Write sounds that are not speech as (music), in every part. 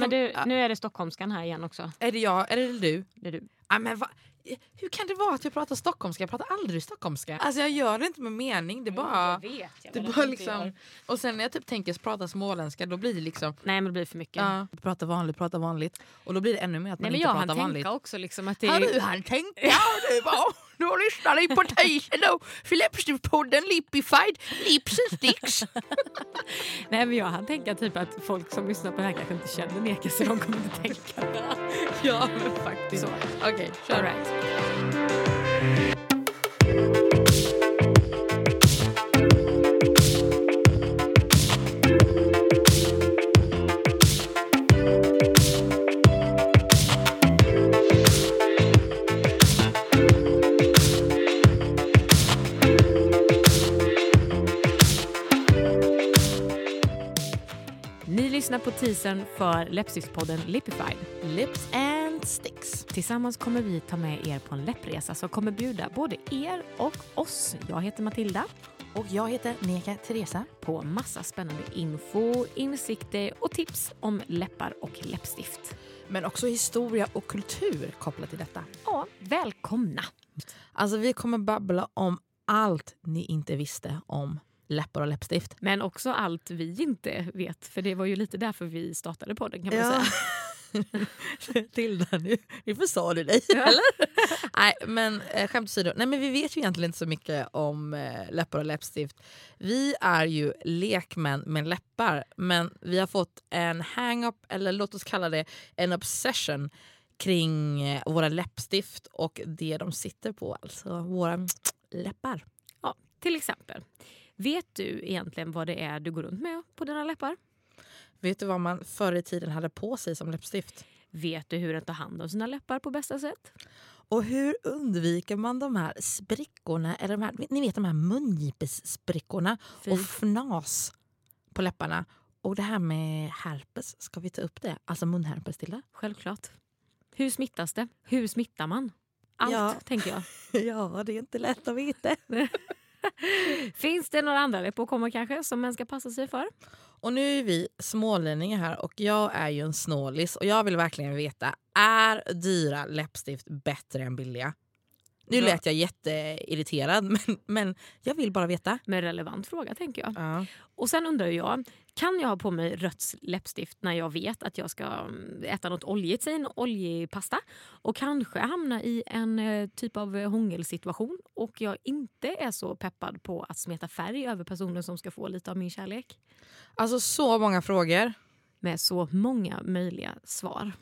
Ja, men du, nu är det stockholmskan här igen också. Är det jag är det du? Det är du. Ja, men va? Hur kan det vara att jag pratar stockholmska? Jag pratar aldrig stockholmska. Alltså jag gör det inte med mening. Det är bara... vet. Det är bara liksom, och sen när jag typ tänker prata småländska då blir det liksom Nej men det blir för mycket. ja, prata vanligt, prata vanligt. Och då blir det ännu mer att man Nej, men inte jag hann pratar tänka vanligt. också liksom att det Har du han tänkt? Då lyssnar ni på tisen då. Läppstiftspodden Lipified Lips and Sticks. (laughs) Nej men jag hann tänka typ att folk som lyssnar på det här kanske inte känner Neka så de kommer inte tänka. ja men faktiskt. Okej, kör. All right. På teasern för läppstiftspodden Lipified. Lips and Sticks. Tillsammans kommer vi ta med er på en läppresa som kommer bjuda både er och oss. Jag heter Matilda. Och jag heter Neka Teresa. På massa spännande info, insikter och tips om läppar och läppstift. Men också historia och kultur kopplat till detta. Ja, välkomna! Alltså vi kommer babbla om allt ni inte visste om läppar och läppstift. Men också allt vi inte vet, för det var ju lite därför vi startade podden kan man Ja. säga. (laughs) Tilda, nu, nu försade du dig. Eller? Nej, men eh, skämt åsido. Nej, men vi vet ju egentligen inte så mycket om eh, läppar och läppstift. Vi är ju lekmän med läppar, men vi har fått en hang-up, eller låt oss kalla det en obsession kring eh, våra läppstift och det de sitter på, alltså våra läppar. Ja, till exempel. Vet du egentligen vad det är du går runt med på dina läppar? Vet du vad man förr i tiden hade på sig som läppstift? Vet du hur att ta hand om sina läppar på bästa sätt? Och hur undviker man de här sprickorna, eller de här, ni vet de här mungipessprickorna Fy. och fnas på läpparna? Och det här med herpes, ska vi ta upp det? Alltså munherpes till det? Självklart. Hur smittas det? Hur smittar man? Allt, Ja. tänker jag. (laughs) Ja, det är inte lätt att veta. (laughs) (laughs) Finns det några andra läppåkommor kanske som man ska passa sig för? Och nu är vi smålänningar här och jag är ju en snålis och jag vill verkligen veta, är dyra läppstift bättre än billiga? Nu lät jag jätteirriterad (laughs) men, men jag vill bara veta. Med relevant fråga tänker jag. Ja. Och sen undrar jag, kan jag ha på mig rött läppstift när jag vet att jag ska mm, äta något oljigt, säg en oljig pasta och kanske hamna i en eh, typ av hångelsituation och jag inte är så peppad på att smeta färg över personen som ska få lite av min kärlek? Alltså så många frågor. Med så många möjliga svar.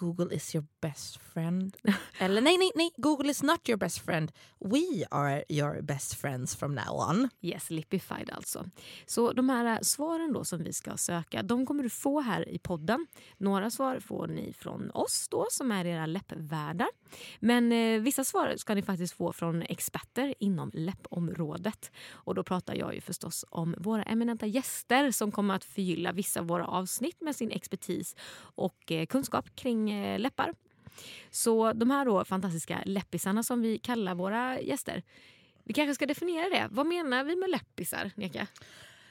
Google is your best friend. (laughs) Eller nej, nej, nej. Google is not your best friend. We are your best friends from now on. Yes, Lipified alltså. Så de här eh, svaren då som vi ska söka, de kommer du få här i podden. Några svar får ni från oss då som är era läppvärdar. Men eh, vissa svar ska ni faktiskt få från experter inom läppområdet. Och då pratar jag ju förstås om våra eminenta gäster som kommer att förgylla vissa av våra avsnitt med sin expertis och eh, kunskap kring eh, läppar. Så de här då fantastiska läppisarna som vi kallar våra gäster. Vi kanske ska definiera det. Vad menar vi med läppisar, Neka?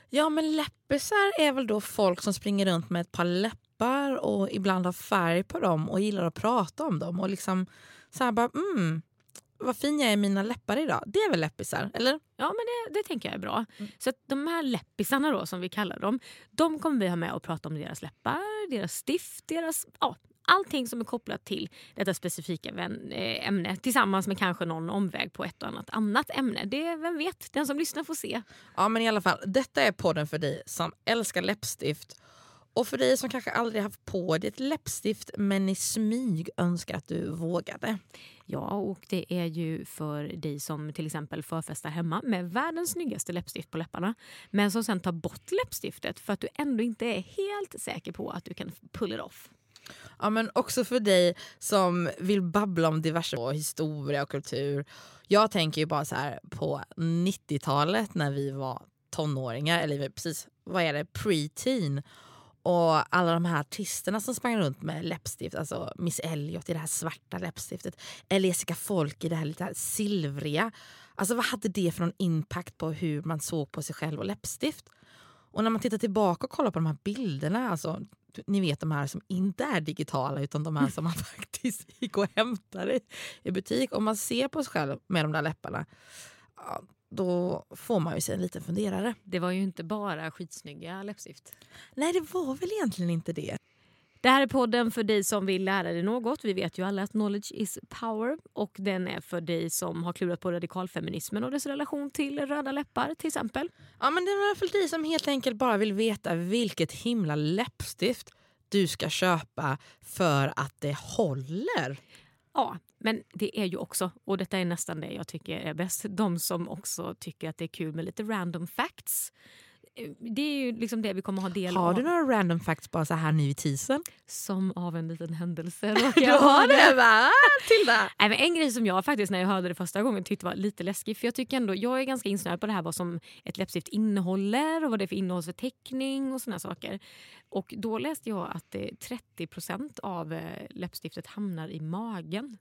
Ja, men läppisar är väl då folk som springer runt med ett par läppar och ibland har färg på dem och gillar att prata om dem och liksom så här bara mm, vad fin jag är i mina läppar idag. Det är väl läppisar, eller? Ja, men det, det tänker jag är bra. Så att de här läppisarna då, som vi kallar dem, de kommer vi ha med och prata om deras läppar, deras stift, deras... Ja, allting som är kopplat till detta specifika eh, ämne tillsammans med kanske någon omväg på ett och annat annat ämne. Det, vem vet, den som lyssnar får se. Ja, men i alla fall, detta är podden för dig som älskar läppstift och för dig som kanske aldrig haft på dig ett läppstift men i smyg önskar att du vågade. Ja, och det är ju för dig som till exempel förfestar hemma med världens snyggaste läppstift på läpparna men som sen tar bort läppstiftet för att du ändå inte är helt säker på att du kan pull it off. Ja, men också för dig som vill babbla om diverse och historia och kultur. Jag tänker ju bara så här på 90-talet när vi var tonåringar, eller precis, vad är det, pre-teen. Och alla de här artisterna som sprang runt med läppstift, alltså Miss Elliot i det här svarta läppstiftet, eller Jessica Folk i det här lite silvriga. Alltså vad hade det för någon impact på hur man såg på sig själv och läppstift? Och när man tittar tillbaka och kollar på de här bilderna, alltså ni vet de här som inte är digitala utan de här som man (laughs) faktiskt gick och hämtade i butik. Om man ser på sig själv med de där läpparna, ja, då får man ju sig en liten funderare. Det var ju inte bara skitsnygga läppstift. Nej, det var väl egentligen inte det. Det här är podden för dig som vill lära dig något. Vi vet ju alla att knowledge is power. Och Den är för dig som har klurat på radikalfeminismen och dess relation till röda läppar till exempel. Ja, men det är för dig som helt enkelt bara vill veta vilket himla läppstift du ska köpa för att det håller. Ja, men det är ju också, och detta är nästan det jag tycker är bäst, de som också tycker att det är kul med lite random facts. Det är ju liksom det vi kommer ha del Har av. du några random facts bara så här nu i teasern? Som av en liten händelse (laughs) Du råkar jag har ha det. va? Tilda? (laughs) Nej, men en grej som jag faktiskt när jag hörde det första gången tyckte var lite läskig. För Jag tycker ändå, jag är ganska insnöad på det här vad som ett läppstift innehåller och vad det är för innehållsförteckning och såna saker. Och då läste jag att eh, 30% av eh, läppstiftet hamnar i magen.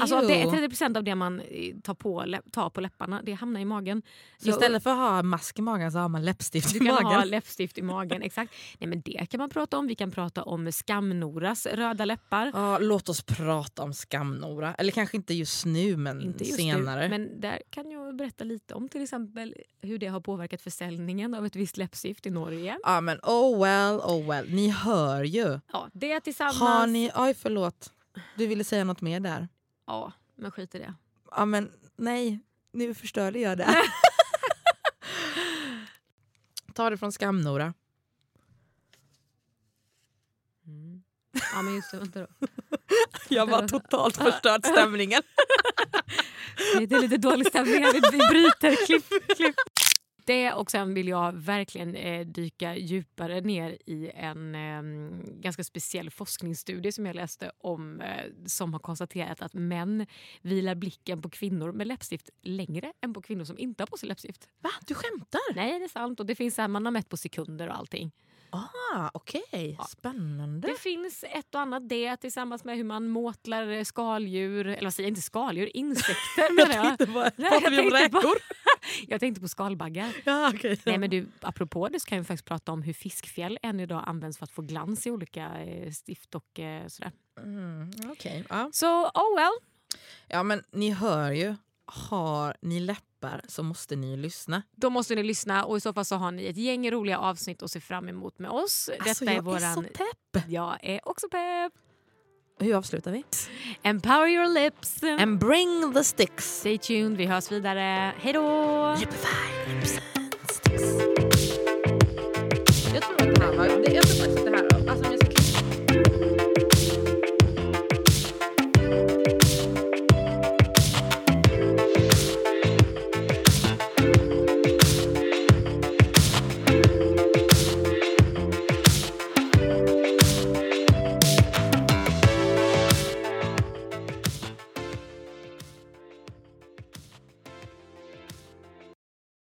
Alltså det, Ew. 30% av det man eh, tar på, tar på läpparna det hamnar i magen. Så istället för att ha mask i magen så har man läppstift Du i kan magen. ha läppstift i magen. (laughs) exakt. Nej, men Det kan man prata om. Vi kan prata om Skamnoras röda läppar. Ja, låt oss prata om Skamnora. Eller kanske inte just nu men Inte just senare. Nu, men där kan jag berätta lite om till exempel hur det har påverkat försäljningen av ett visst läppstift i Norge. Ja men oh well, oh well. Ni hör ju. Ja, det tillsammans... Har ni... Oj förlåt. Du ville säga något mer där. Ja, men skit i det. Ja men nej, nu förstörde jag det. (laughs) Ta det från Skamnora. Mm. Ja, men just det. Vänta då. (laughs) Jag var totalt förstört stämningen. (laughs) Det är lite dålig stämning här. Vi vi bryter. Klipp, klipp. Det och sen vill jag verkligen eh, dyka djupare ner i en eh, ganska speciell forskningsstudie som jag läste om eh, som har konstaterat att män vilar blicken på kvinnor med läppstift längre än på kvinnor som inte har på sig läppstift. Va? Du skämtar? Nej, det är sant. Och det finns så här, man har mätt på sekunder och allting. Ah, Okej, Ja. spännande. Det finns ett och annat det tillsammans med hur man måtlar eh, skaldjur, eller vad säger jag, inte skaldjur, insekter (laughs) menar jag. tänkte bara, Nej, pratar vi om räkor? Jag tänkte på skalbaggar. Ja, okej. Nej, men du, apropå det så kan vi faktiskt prata om hur fiskfjäll än idag används för att få glans i olika eh, stift och eh, sådär. Mm, okej, ja. Så oh well. ja men ni hör ju. Har ni läppar så måste ni lyssna. Då måste ni lyssna och i så fall så har ni ett gäng roliga avsnitt att se fram emot med oss. Detta Alltså, är jag våran... är så pepp. Jag är också pepp. Hur avslutar vi? Empower your lips. And bring the sticks. Stay tuned, vi hörs vidare. Hej då! Lippify, lips